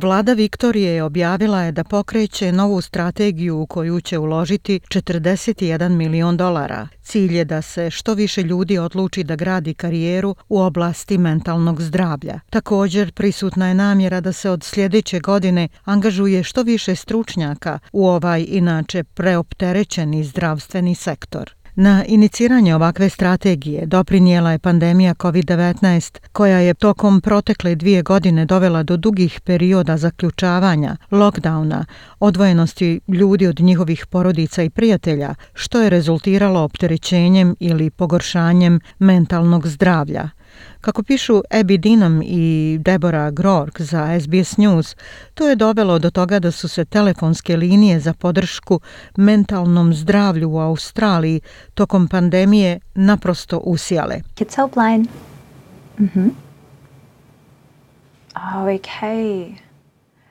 Vlada Viktorije je objavila je da pokreće novu strategiju u koju će uložiti 41 milion dolara. Cilj je da se što više ljudi odluči da gradi karijeru u oblasti mentalnog zdravlja. Također prisutna je namjera da se od sljedeće godine angažuje što više stručnjaka u ovaj inače preopterećeni zdravstveni sektor. Na iniciranje ovakve strategije doprinijela je pandemija COVID-19, koja je tokom protekle dvije godine dovela do dugih perioda zaključavanja, lockdowna, odvojenosti ljudi od njihovih porodica i prijatelja, što je rezultiralo opterećenjem ili pogoršanjem mentalnog zdravlja. Kako pišu Abby Dinam i Deborah Grork za SBS News, to je dovelo do toga da su se telefonske linije za podršku mentalnom zdravlju u Australiji tokom pandemije naprosto usijale. Kids Helpline. Mm -hmm. Oh, okay.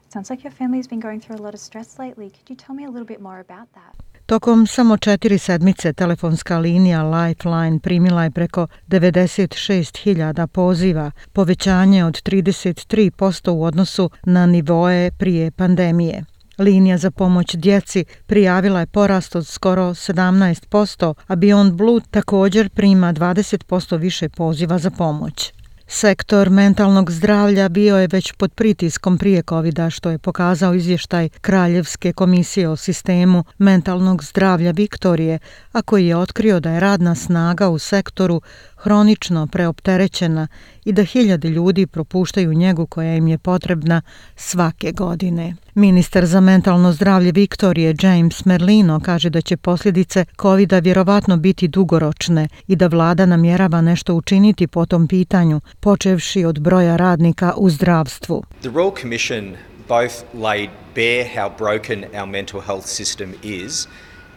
Sounds like your family's been going through a lot of stress lately. Could you tell me a little bit more about that? Tokom samo četiri sedmice telefonska linija Lifeline primila je preko 96.000 poziva, povećanje od 33% u odnosu na nivoe prije pandemije. Linija za pomoć djeci prijavila je porast od skoro 17%, a Beyond Blue također prima 20% više poziva za pomoć. Sektor mentalnog zdravlja bio je već pod pritiskom prije covid što je pokazao izvještaj Kraljevske komisije o sistemu mentalnog zdravlja Viktorije, a koji je otkrio da je radna snaga u sektoru hronično preopterećena i da hiljade ljudi propuštaju njegu koja im je potrebna svake godine. Ministar za mentalno zdravlje Viktorije James Merlino kaže da će posljedice covid vjerovatno biti dugoročne i da vlada namjerava nešto učiniti po tom pitanju, počevši od broja radnika u zdravstvu. The Royal Commission both laid bare how broken our mental health system is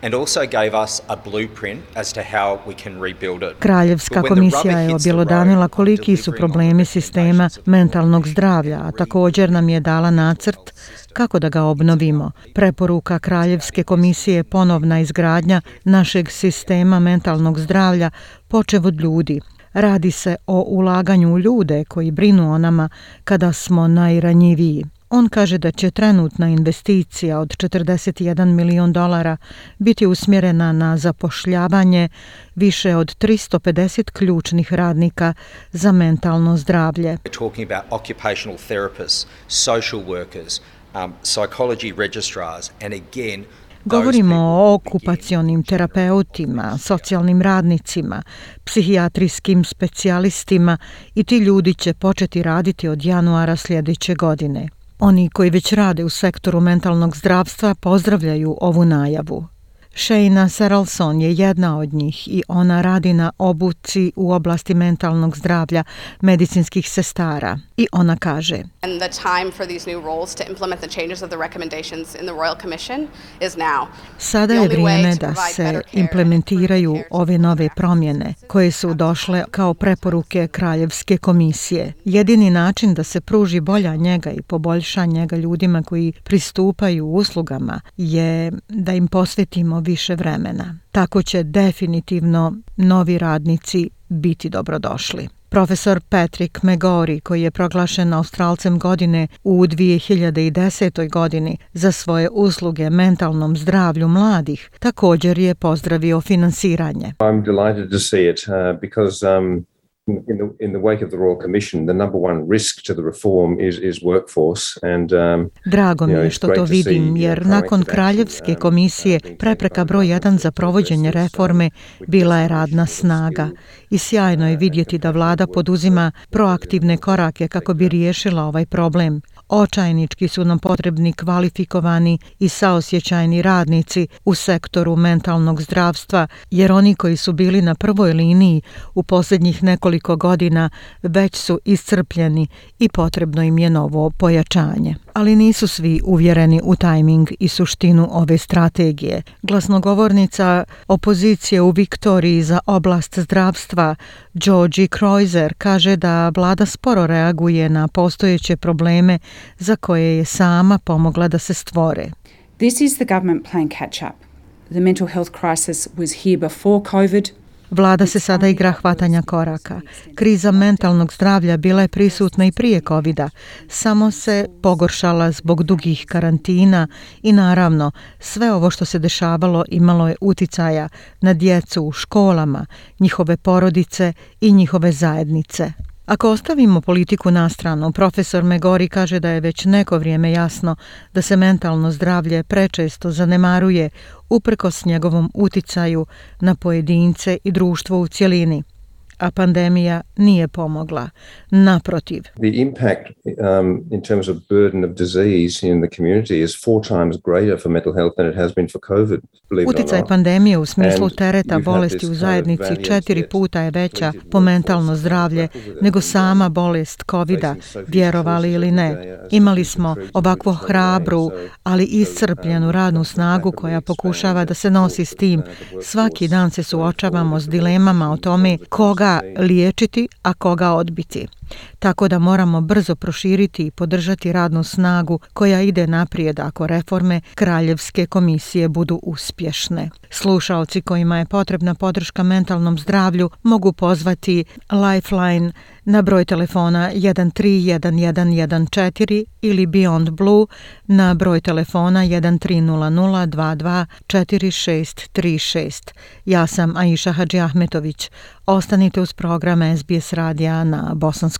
and also gave us a blueprint as to how we can rebuild it. Kraljevska komisija je objelodanila koliki su problemi sistema mentalnog zdravlja, a također nam je dala nacrt kako da ga obnovimo. Preporuka Kraljevske komisije je ponovna izgradnja našeg sistema mentalnog zdravlja počev od ljudi. Radi se o ulaganju u ljude koji brinu o nama kada smo najranjiviji. On kaže da će trenutna investicija od 41 milion dolara biti usmjerena na zapošljavanje više od 350 ključnih radnika za mentalno zdravlje. Talking about occupational therapists, social workers, um, psychology registrars and again Govorimo o okupacionim terapeutima, socijalnim radnicima, psihijatrijskim specijalistima i ti ljudi će početi raditi od januara sljedeće godine. Oni koji već rade u sektoru mentalnog zdravstva pozdravljaju ovu najavu. Shayna Seralson je jedna od njih i ona radi na obuci u oblasti mentalnog zdravlja medicinskih sestara. I ona kaže And the time for these new roles to implement the changes of the recommendations in the Royal Commission is now. Sada je vrijeme da se implementiraju ove nove promjene koje su došle kao preporuke Kraljevske komisije. Jedini način da se pruži bolja njega i poboljša njega ljudima koji pristupaju uslugama je da im posvetimo više vremena. Tako će definitivno novi radnici biti dobrodošli. Profesor Patrick Megori, koji je proglašen Australcem godine u 2010. godini za svoje usluge mentalnom zdravlju mladih, također je pozdravio finansiranje. I'm delighted to see it uh, because um, in the in the wake of the royal commission the number one risk to the reform is is workforce. And um Drago mi je što to vidim jer nakon kraljevske komisije prepreka broj 1 za provođenje reforme bila je radna snaga. I sjajno je vidjeti da vlada poduzima proaktivne korake kako bi riješila ovaj problem Očajnički su nam potrebni kvalifikovani i saosjećajni radnici u sektoru mentalnog zdravstva, jer oni koji su bili na prvoj liniji u posljednjih nekoliko godina već su iscrpljeni i potrebno im je novo pojačanje ali nisu svi uvjereni u tajming i suštinu ove strategije. Glasnogovornica opozicije u Viktoriji za oblast zdravstva, Georgie Kreuzer, kaže da vlada sporo reaguje na postojeće probleme za koje je sama pomogla da se stvore. This is the government playing catch up. The mental health crisis was here before COVID. Vlada se sada igra hvatanja koraka. Kriza mentalnog zdravlja bila je prisutna i prije covid samo se pogoršala zbog dugih karantina i naravno sve ovo što se dešavalo imalo je uticaja na djecu u školama, njihove porodice i njihove zajednice. Ako ostavimo politiku na stranu, profesor Megori kaže da je već neko vrijeme jasno da se mentalno zdravlje prečesto zanemaruje uprkos njegovom uticaju na pojedince i društvo u cjelini a pandemija nije pomogla. Naprotiv. The impact um, in terms of burden of disease in the community is four times greater for mental health than it has been for COVID. Uticaj pandemije u smislu tereta bolesti u zajednici četiri puta je veća po mentalno zdravlje nego sama bolest covid vjerovali ili ne. Imali smo ovakvu hrabru, ali iscrpljenu radnu snagu koja pokušava da se nosi s tim. Svaki dan se suočavamo s dilemama o tome koga liječiti, a koga odbiti tako da moramo brzo proširiti i podržati radnu snagu koja ide naprijed ako reforme Kraljevske komisije budu uspješne. Slušalci kojima je potrebna podrška mentalnom zdravlju mogu pozvati Lifeline na broj telefona 131114 ili Beyond Blue na broj telefona 1300224636. Ja sam Aisha Hadži Ahmetović. Ostanite uz program SBS radija na bosanskom